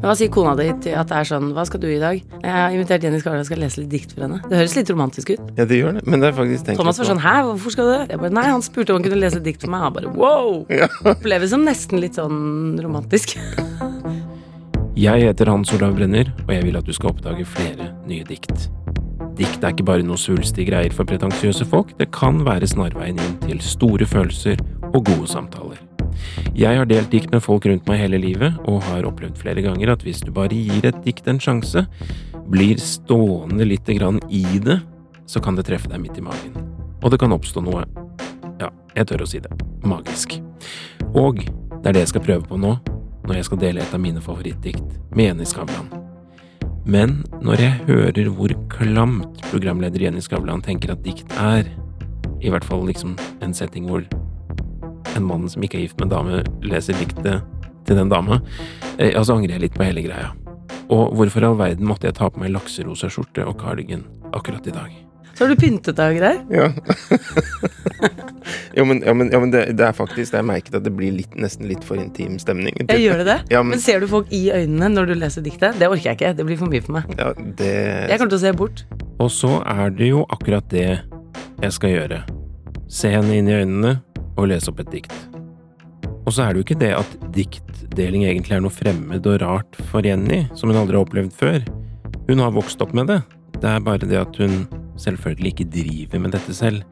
Hva sier kona di til at det er sånn Hva skal du i dag? Jeg har invitert Jenny Skavlan og skal lese litt dikt for henne. Det høres litt romantisk ut. Ja, det gjør det. Men det er faktisk tenkt Thomas var sånn Hæ, hvorfor skal du det? Jeg bare Nei, han spurte om han kunne lese et dikt for meg. Han bare wow! Ja. Oppleves som nesten litt sånn romantisk. Jeg heter Hans Olav Brenner, og jeg vil at du skal oppdage flere nye dikt. Dikt er ikke bare noe svulstige greier for pretensiøse folk, det kan være snarveien inn til store følelser og gode samtaler. Jeg har delt dikt med folk rundt meg hele livet, og har opplevd flere ganger at hvis du bare gir et dikt en sjanse, blir stående lite grann i det, så kan det treffe deg midt i magen. Og det kan oppstå noe, ja, jeg tør å si det, magisk. Og det er det jeg skal prøve på nå, når jeg skal dele et av mine favorittdikt med Jenny Skavlan. Men når jeg hører hvor klamt programleder Jenny Skavlan tenker at dikt er, i hvert fall liksom en setting hvor en mann som ikke er gift med en dame, leser diktet til den dama, eh, ja, så angrer jeg litt på hele greia. Og hvorfor i all verden måtte jeg ta på meg lakserosa skjorte og cardigan akkurat i dag? Så har du pyntet deg og greier. Ja. jo, men, ja, men, ja, men det, det er faktisk Det er merket at det blir litt, nesten litt for intim stemning. Jeg gjør det det? Ja, men- men ser du folk i øynene når du leser diktet? Det orker jeg ikke. Det blir for mye for meg. Ja, det Jeg kommer til å se bort. Og så er det jo akkurat det jeg skal gjøre. Se henne inn i øynene og lese opp et dikt. Og så er det jo ikke det at diktdeling egentlig er noe fremmed og rart for Jenny, som hun aldri har opplevd før. Hun har vokst opp med det. Det er bare det at hun selvfølgelig ikke driver med dette selv.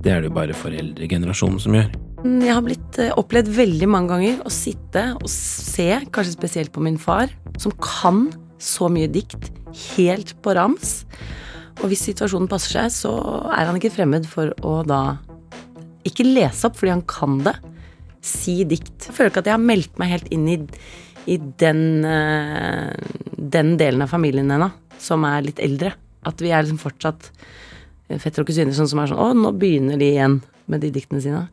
Det er det jo bare foreldregenerasjonen som gjør. Mm, Jeg har blitt eh, opplevd veldig mange ganger å sitte og se, kanskje spesielt på min far, som kan så mye dikt helt på rams. Og hvis situasjonen passer seg, så er han ikke fremmed for å da ikke lese opp fordi han kan det, si dikt. Jeg føler ikke at jeg har meldt meg helt inn i, i den, eh, den delen av familien ennå, som er litt eldre. At vi er liksom fortsatt fetter og kusiner sånn som er sånn Å, nå begynner de igjen med de diktene sine.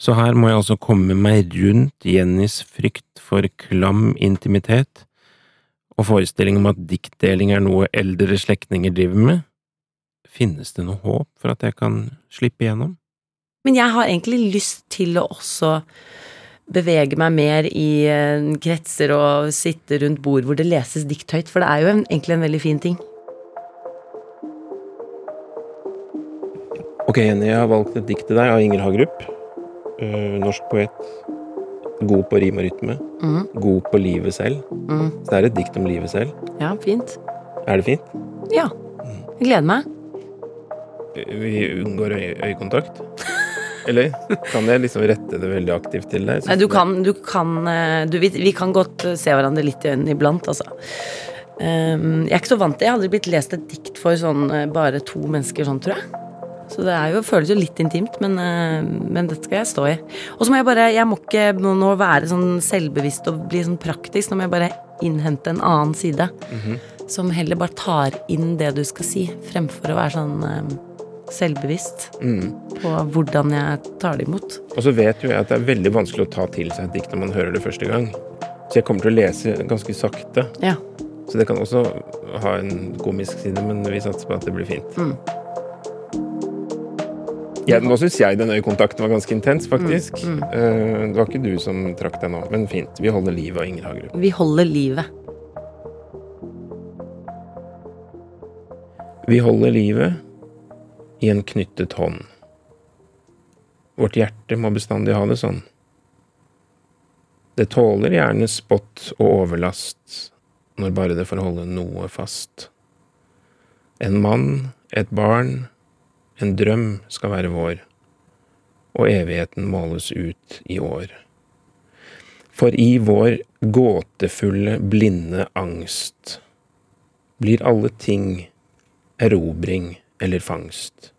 Så her må jeg altså komme meg rundt Jennys frykt for klam intimitet og forestilling om at diktdeling er noe eldre slektninger driver med. Finnes det noe håp for at jeg kan slippe igjennom? Men jeg har egentlig lyst til å også bevege meg mer i eh, kretser og sitte rundt bord hvor det leses dikt høyt, for det er jo en, egentlig en veldig fin ting. Ok, Jenny, jeg har valgt et dikt til deg av Inger Hagerup. Eh, norsk poet. God på rim og rytme. Mm. God på livet selv. Mm. Så det er et dikt om livet selv. Ja, fint. Er det fint? Ja. Jeg gleder meg. Vi unngår øy øyekontakt. Eller kan jeg liksom rette det veldig aktivt til deg? Nei, du kan, du kan eh, du, vi, vi kan godt eh, se hverandre litt i øynene iblant, altså. Um, jeg er ikke så vant til Jeg har aldri blitt lest et dikt for sånn eh, bare to mennesker sånn, tror jeg. Så det jo, føles jo litt intimt, men, men dette skal jeg stå i. Og så må jeg bare Jeg må ikke nå være sånn selvbevisst og bli sånn praktisk. Nå må jeg bare innhente en annen side. Som heller bare tar inn det du skal si, fremfor å være sånn selvbevisst Mm. på hvordan jeg tar det imot. Og så vet jo jeg at det er veldig vanskelig å ta til seg et dikt når man hører det første gang. Så jeg kommer til å lese ganske sakte. Ja. Så det kan også ha en komisk side, men vi satser på at det blir fint. Mm. Ja, nå syns jeg den øyekontakten var ganske intens, faktisk. Mm, Eh, det var ikke du som trakk deg nå, men fint. Vi holder livet av Inger Hagerup. Vi holder livet. Vi holder livet i en knyttet hånd. Vårt hjerte må bestandig ha det sånn. Det tåler gjerne spott og overlast når bare det får holde noe fast. En mann, et barn, en drøm skal være vår, og evigheten måles ut i år. For i vår gåtefulle, blinde angst blir alle ting erobring eller fangst.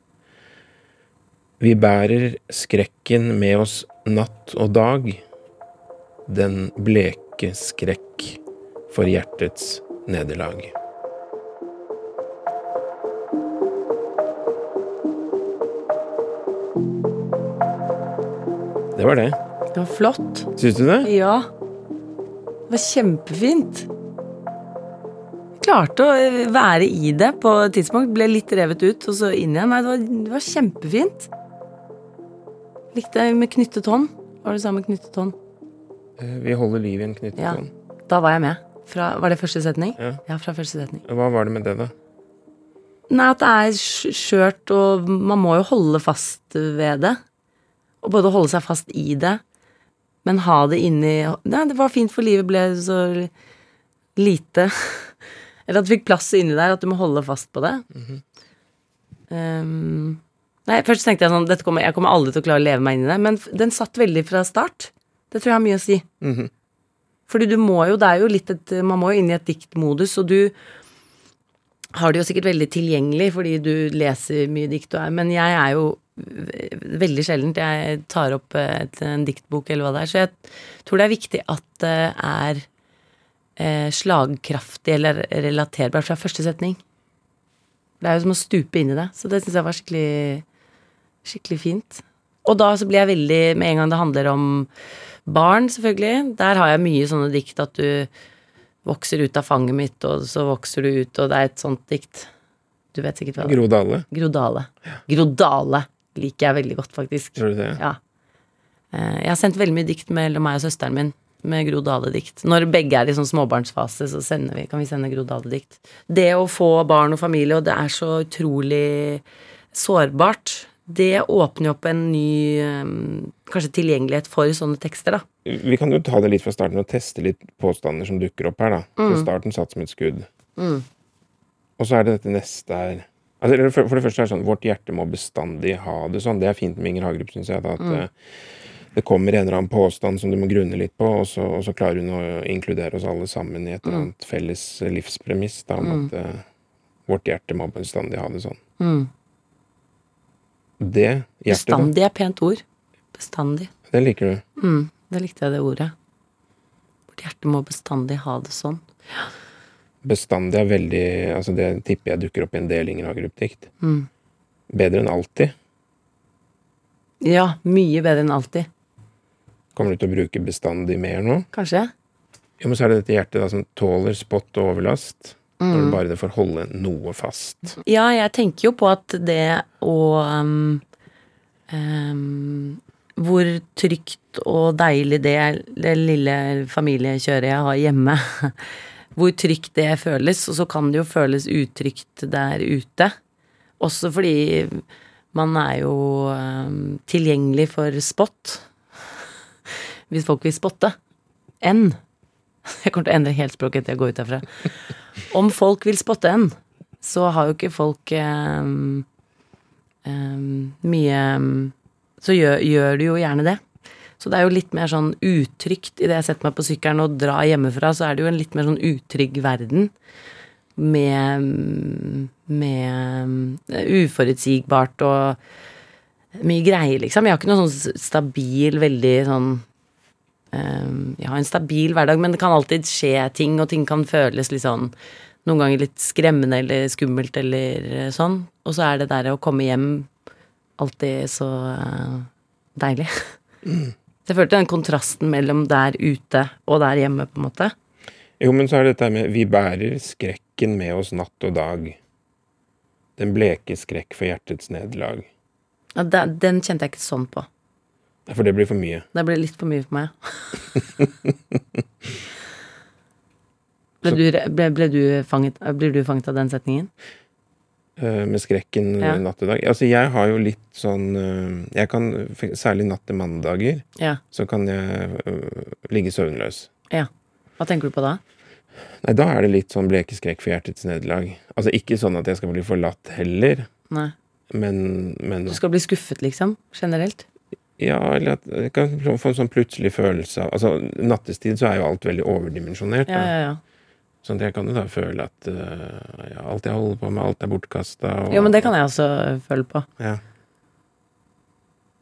Vi bærer skrekken med oss natt og dag, den bleke skrekk for hjertets nederlag. Det var det. Det var flott. Syns du det? Ja. Det var kjempefint. Klarte å eh, være i det på et tidspunkt. Ble litt revet ut, og så inn igjen. Nei, det var, det var kjempefint. Likte jeg med knyttet hånd. Hva var det du sa med knyttet hånd? Eh, Vi holder liv i en knyttet Ja. hånd. Da var jeg med. Fra, var det første setning? Ja. ja, fra første setning. Hva var det med det, da? Nei, at det er skjørt, og man må jo holde fast ved det. Og både holde seg fast i det, men ha det inni Nei, det var fint, for livet ble så lite Eller at du fikk plass inni der, at du må holde fast på det. um, nei, først tenkte jeg sånn kommer, Jeg kommer aldri til å klare å leve meg inn i det, men den satt veldig fra start. Det tror jeg har mye å si. Mhm. Fordi du må jo, det er jo litt et Man må jo inn i et diktmodus, og du har det jo sikkert veldig tilgjengelig fordi du leser mye dikt og er Men jeg er jo veldig sjeldent jeg tar opp et, en diktbok eller hva det er. Så jeg tror det er viktig at det er slagkraftig eller relaterbart fra første setning. Det er jo som å stupe inn i det. Så det syns jeg var skikkelig, skikkelig fint. Og da så blir jeg veldig Med en gang det handler om barn, selvfølgelig. Der har jeg mye sånne dikt at du vokser ut av fanget mitt, og så vokser du ut, og det er et sånt dikt. Du vet sikkert hva det er. Gro Dale, Grodale. Grodale liker jeg veldig godt, faktisk. gjør du det? Ja. Eh, Jeg har sendt veldig mye dikt mellom meg og søsteren min. Med Gro Dale-dikt. Når begge er i sånn småbarnsfase, så vi, kan vi sende Gro Dale-dikt. Det å få barn og familie, og det er så utrolig sårbart, det åpner jo opp en ny eh, kanskje tilgjengelighet for sånne tekster, da. Vi kan jo ta det litt fra starten og teste litt påstander som dukker opp her, da. For starten satt som et skudd. Og så er det dette neste her altså, for, det første er det sånn Vårt hjerte må bestandig ha det sånn. Det er fint med Inger Hagerup, syns jeg. Da, at eh, det kommer en eller annen påstand som du må grunne litt på, og så, og så klarer hun å inkludere oss alle sammen i et eller annet felles livspremiss da, om at uh, vårt hjerte må bestandig ha det sånn. Det hjertet, Bestandig er pent ord. Bestandig. det liker du. Mm, det likte jeg det ordet. Vårt hjerte må bestandig ha det sånn. Bestandig er veldig altså Det tipper jeg dukker opp i en del Inger Hagerup-dikt. Mm. Bedre enn alltid. Ja, mye bedre enn alltid. Kommer du til å bruke bestandig mer nå? Kanskje? Ja, men så er det dette hjertet da som tåler spott og overlast. Når du det bare det får holde noe fast. Ja, jeg tenker jo på at det å um, um, Hvor trygt og deilig det, det lille familiekjøret jeg har hjemme Hvor trygt det føles, og så kan det jo føles utrygt der ute. Også fordi man er jo um, tilgjengelig for spott. Hvis folk vil spotte. Enn. Jeg kommer til å endre helt språket etter jeg går ut herfra. Om folk vil spotte en, så har jo ikke folk um, um, mye um, Så gjør, gjør du jo gjerne det. Så det er jo litt mer sånn utrygt idet jeg setter meg på sykkelen og drar hjemmefra, så er det jo en litt mer sånn utrygg verden. Med, med uforutsigbart og mye greier, liksom. Jeg har ikke noe sånn stabil, veldig sånn jeg har en stabil hverdag, men det kan alltid skje ting, og ting kan føles litt sånn Noen ganger litt skremmende eller skummelt eller eh, sånn. Og så er det der å komme hjem alltid så eh, deilig. Så jeg følte den kontrasten mellom der ute og der hjemme, på en måte. Jo, men så er det dette med Vi bærer skrekken med oss natt og dag. Den bleke skrekk for hjertets nederlag. Ja, den kjente jeg ikke sånn på. For det blir for mye. Det blir litt for mye for meg. ble, du, ble, ble, du fanget, blir du fanget av den setningen? eh, Med skrekken Ja. natt til dag. Altså, jeg har jo litt sånn eh, Jeg kan, særlig natt til mandager, Ja. så kan jeg uh, ligge søvnløs. ja. Hva tenker du på da? Nei, da er det litt sånn bleke skrekk for hjertets nederlag. Altså ikke sånn at jeg skal bli forlatt heller, Nei. men, men Du skal bli skuffet, liksom? Generelt? Ja, eller at jeg kan få en sånn plutselig følelse av Altså, nattestid så er jo alt veldig overdimensjonert. Ja, ja, ja. Sånn at jeg kan jo da føle at uh, ja, alt jeg holder på med, alt er bortkasta. Jo, men det kan jeg også føle på. Ja.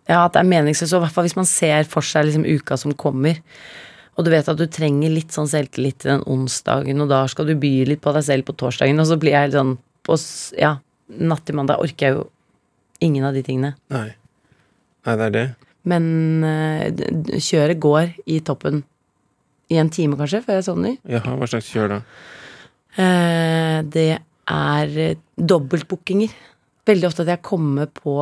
Ja, at det er meningsløst. Og i hvert fall hvis man ser for seg liksom uka som kommer, og du vet at du trenger litt sånn selvtillit til den onsdagen, og da skal du by litt på deg selv på torsdagen, og så blir jeg helt sånn på Ja, natt til mandag orker jeg jo ingen av de tingene. Nei. Nei, det er det. Men eh, kjøret går i toppen i en time, kanskje, før jeg sovner. Jaha, hva slags kjør da? Eh, det er eh, dobbeltbookinger. Veldig ofte at jeg kommer på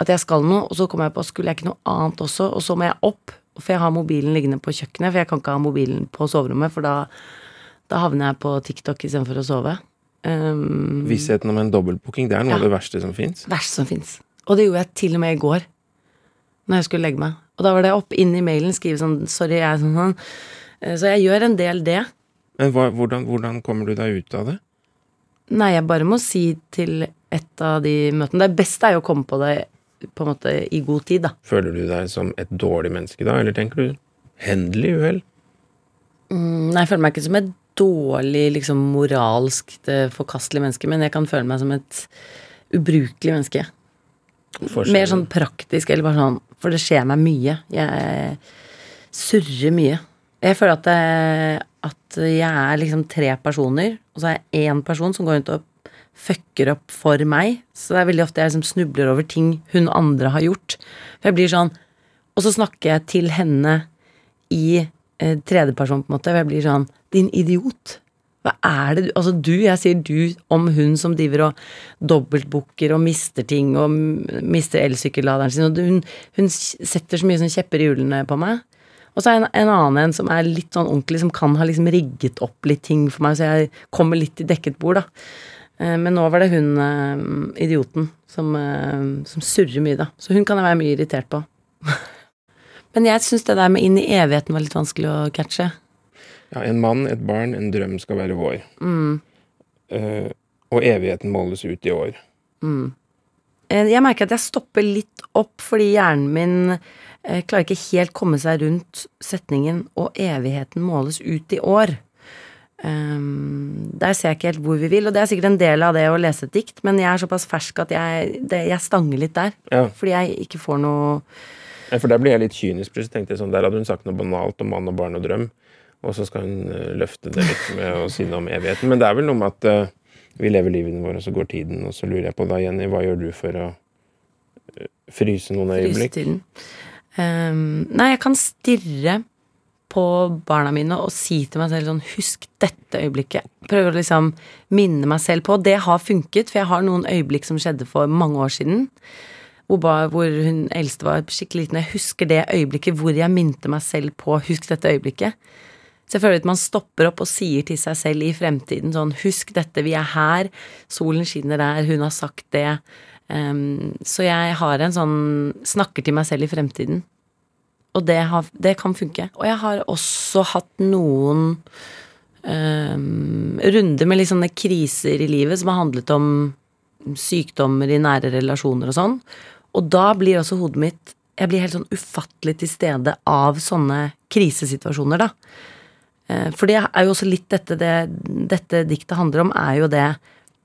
at jeg skal noe, og så kommer jeg på skulle jeg ikke noe annet også, og så må jeg opp. For jeg har mobilen liggende på kjøkkenet, for jeg kan ikke ha mobilen på soverommet, for da Da havner jeg på TikTok istedenfor å sove. Um, Vissheten om en dobbeltbooking, det er noe Ja. av det verste som fins. verst som fins. Og det gjorde jeg til og med i går, når jeg skulle legge meg. Og da var det opp inn i mailen, skrive sånn 'sorry, jeg er sånn sånn'. Eh, Så jeg gjør en del det. Men hva, hvordan, hvordan kommer du deg ut av det? Nei, jeg bare må si til et av de møtene Det beste er jo å komme på det på en måte i god tid, da. Føler du deg som et dårlig menneske da, eller tenker du hendelig uhell? Mm, Nei, jeg føler meg ikke som et dårlig, liksom moralsk eh, forkastelig menneske, men jeg kan føle meg som et ubrukelig menneske. Mer sånn praktisk, eller bare sånn For det skjer meg mye. Jeg surrer mye. Jeg føler at, det, at jeg er liksom tre personer, og så er jeg én person som går rundt og fucker opp for meg. Så det er veldig ofte jeg liksom snubler over ting hun andre har gjort. For jeg blir sånn Og så snakker jeg til henne i eh, tredjeperson, på en måte. Og jeg blir sånn Din idiot. Hva er det du Altså du, jeg sier du om hun som driver og dobbeltbooker og mister ting og mister elsykkelladeren sin, og hun, hun setter så mye sånn kjepper i hjulene på meg. Og så er en, en annen en som er litt sånn ordentlig, som kan ha liksom rigget opp litt ting for meg, så jeg kommer litt i dekket bord, da. Eh, Men nå var det hun eh, idioten som, eh, som surrer mye, da. Så hun kan jeg være mye irritert på. Men jeg syns det der med inn i evigheten var litt vanskelig å catche. Ja, en mann, et barn, en drøm skal være vår. Mm. Uh, og evigheten måles ut i år. Mm. Jeg merker at jeg stopper litt opp fordi hjernen min eh, klarer ikke helt komme seg rundt setningen 'og evigheten måles ut i år'. Um, der ser jeg ikke helt hvor vi vil, og det er sikkert en del av det å lese et dikt, men jeg er såpass fersk at jeg, det, jeg stanger litt der. Ja, Fordi jeg ikke får noe Ja, For der blir jeg litt kynisk. plutselig. tenkte jeg sånn, Der hadde hun sagt noe banalt om mann og barn og drøm, og så skal hun eh, løfte det litt med å si noe om evigheten. Men det er vel noe med at eh, vi lever livene våre, og så går tiden. Og så lurer jeg på da, Jenny, hva gjør du for å eh, fryse noen øyeblikk? frysetiden. Um, nei, jeg kan stirre på barna mine og si til meg selv sånn Husk dette øyeblikket. Prøve å liksom minne meg selv på. Det har funket, for jeg har noen øyeblikk som skjedde for mange år siden. Hvor, hvor hun eldste var skikkelig liten. Jeg husker det øyeblikket hvor jeg minte meg selv på Husk dette øyeblikket. Føler at man stopper opp og sier til seg selv i fremtiden sånn Husk dette, vi er her, solen skinner der, hun har sagt det. Um, så jeg har en sånn Snakker til meg selv i fremtiden. Og det, har, det kan funke. Og jeg har også hatt noen um, runder med litt sånne kriser i livet som har handlet om sykdommer i nære relasjoner og sånn. Og da blir også hodet mitt Jeg blir helt sånn ufattelig til stede av sånne krisesituasjoner, da. Eh, For det er jo også litt dette det, dette diktet handler om, er jo det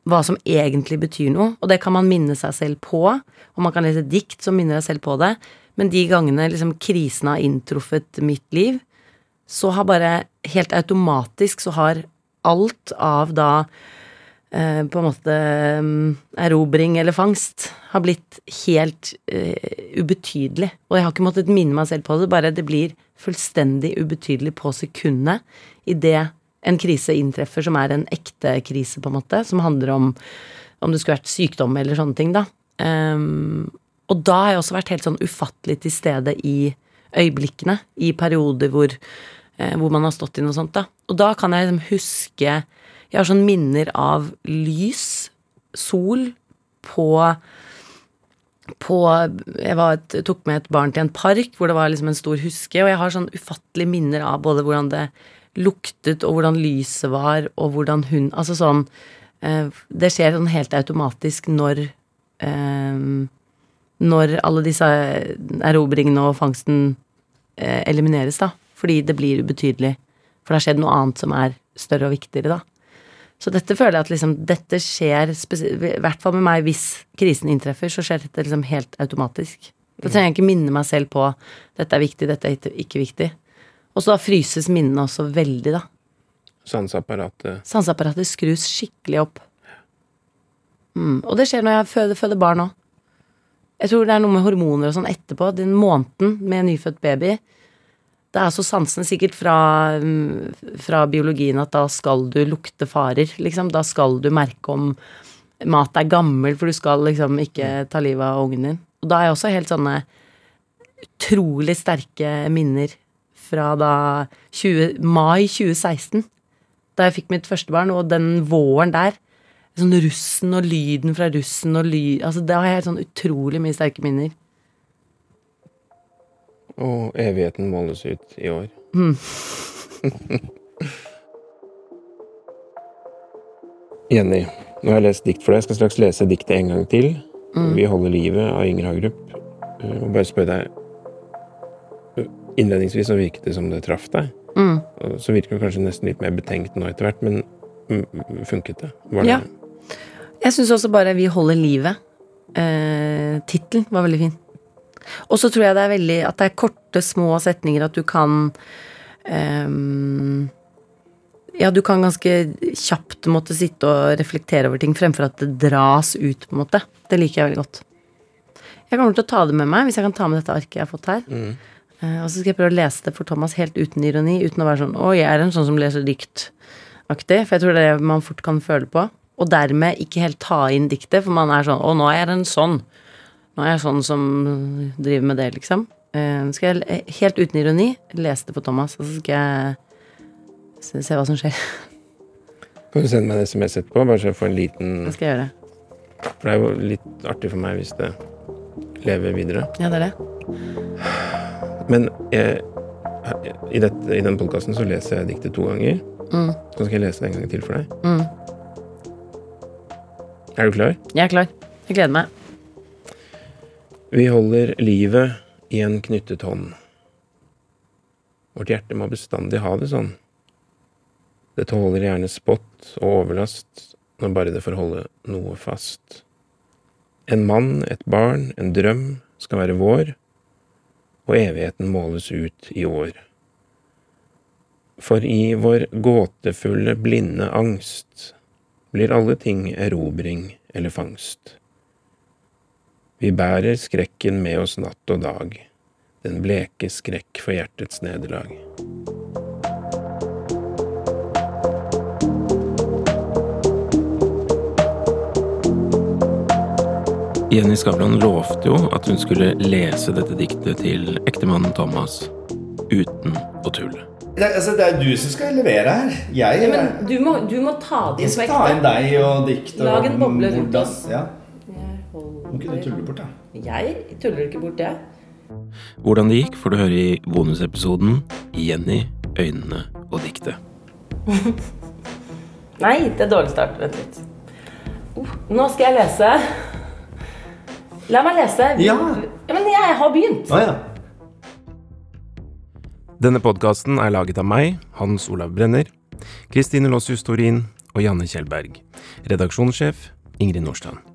hva som egentlig betyr noe. Og det kan man minne seg selv på, og man kan lese dikt som minner deg selv på det. Men de gangene liksom krisen har inntruffet mitt liv, så har bare helt automatisk så har alt av da eh, på en måte mm, erobring eller fangst har blitt helt eh, ubetydelig. Og jeg har ikke måttet minne meg selv på det, bare det blir fullstendig ubetydelig på sekundet idet en krise inntreffer som er en ekte krise, på en måte, som handler om om det skulle vært sykdom eller sånne ting, da. Um, og da har jeg også vært helt sånn ufattelig til stede i øyeblikkene, i perioder hvor, eh, hvor man har stått i noe sånt, da. Og da kan jeg liksom huske Jeg har sånn minner av lys, sol, på på Jeg var tok med et barn til en park hvor det var liksom en stor huske, og jeg har sånn ufattelige minner av både hvordan det luktet, og hvordan lyset var, og hvordan hun Altså sånn eh, Det skjer sånn helt automatisk når eh, Når alle disse erobringene og fangsten eh, elimineres, da. Fordi det blir ubetydelig. For det har skjedd noe annet som er større og viktigere, da. Så dette føler jeg at liksom Dette skjer I hvert fall med meg hvis krisen inntreffer, så skjer dette liksom helt automatisk. Da trenger jeg ikke minne meg selv på dette er viktig, dette er ikke- viktig. Og så da fryses minnene også veldig, da. Sanseapparatet Sanseapparatet skrus skikkelig opp. Mm. Og det skjer når jeg føder, føder barn òg. Jeg tror det er noe med hormoner og sånn etterpå. Den måneden med nyfødt baby. Det er så sansen sikkert fra, mm, fra biologien at da skal du lukte farer, liksom. Da skal du merke om mat er gammel, for du skal liksom ikke ta livet av ungen din. Og da er jeg også helt sånne utrolig sterke minner fra da 20, mai 2016. da jeg fikk mitt første barn, og den våren der. Sånn russen og lyden fra russen og lyd Altså, da har jeg sånn utrolig mye sterke minner. Og evigheten måles ut i år. Jenny, nå har jeg lest dikt for deg. Jeg skal straks lese diktet en gang til. Vi holder livet av Inger Hagerup. Eh, Og bare spørre deg eh, Innledningsvis så virket det som det traff deg. Mm. Så virker du kanskje nesten litt mer betenkt nå etter hvert, men mm, funket det? Var det Ja. Jeg syns også bare 'Vi holder livet'. Eh, var veldig fin. Og så tror jeg det er veldig at det er korte, små setninger, at du kan um, Ja, du kan ganske kjapt måtte sitte og reflektere over ting fremfor at det dras ut, på en måte. Det liker jeg veldig godt. Jeg kommer til å ta det med meg, hvis jeg kan ta med dette arket jeg har fått her. Mm. Uh, og så skal jeg prøve å lese det for Thomas helt uten ironi, uten å være sånn 'Å, jeg er en sånn som leser dikt'-aktig. For jeg tror det er det man fort kan føle på. Og dermed ikke helt ta inn diktet, for man er sånn 'Å, nå er jeg en sånn'. Nå er jeg sånn som driver med det, liksom. Uh, skal jeg eh, helt uten ironi lese det på Thomas, og så skal jeg se, hva som skjer. Kan du sende meg en SMS etterpå, bare så jeg får en liten Det skal jeg gjøre. For det er jo litt artig for meg hvis det lever videre. Ja, det er det. Men jeg, i, dette, i den podkasten så leser jeg diktet to ganger. Mm. Så skal jeg lese det en gang til for deg. Mm. Er du klar? Jeg er klar. Jeg gleder meg. Vi holder livet i en knyttet hånd. Vårt hjerte må bestandig ha det sånn. Det tåler gjerne spott og overlast når bare det får holde noe fast. En mann, et barn, en drøm skal være vår, og evigheten måles ut i år. For i vår gåtefulle, blinde angst blir alle ting erobring eller fangst. Vi bærer skrekken med oss natt og dag, den bleke skrekk for hjertets nederlag. Jenny Skavlan lovte jo at hun skulle lese dette diktet til ektemannen Thomas uten å tulle. Det, altså, det er du som skal levere her. Jeg, Men du må, du må ta det jeg ekte. Jeg skal ta inn deg og dikt. og Lag en boble rundt oss. Ja. Må ikke du tulle bort, da. Jeg tuller ikke bort det. Hvordan det gikk, får du høre i bonusepisoden Jenny, øynene og diktet. Nei, det er dårlig start. Vent litt. Uh, nå skal jeg lese. La meg lese. Ja. ja men jeg har begynt. Ah, ja. Denne podkasten er laget av meg, Hans Olav Brenner, Kristine Lossius Torin og Janne Kjellberg. Redaksjonssjef Ingrid Nordstrand.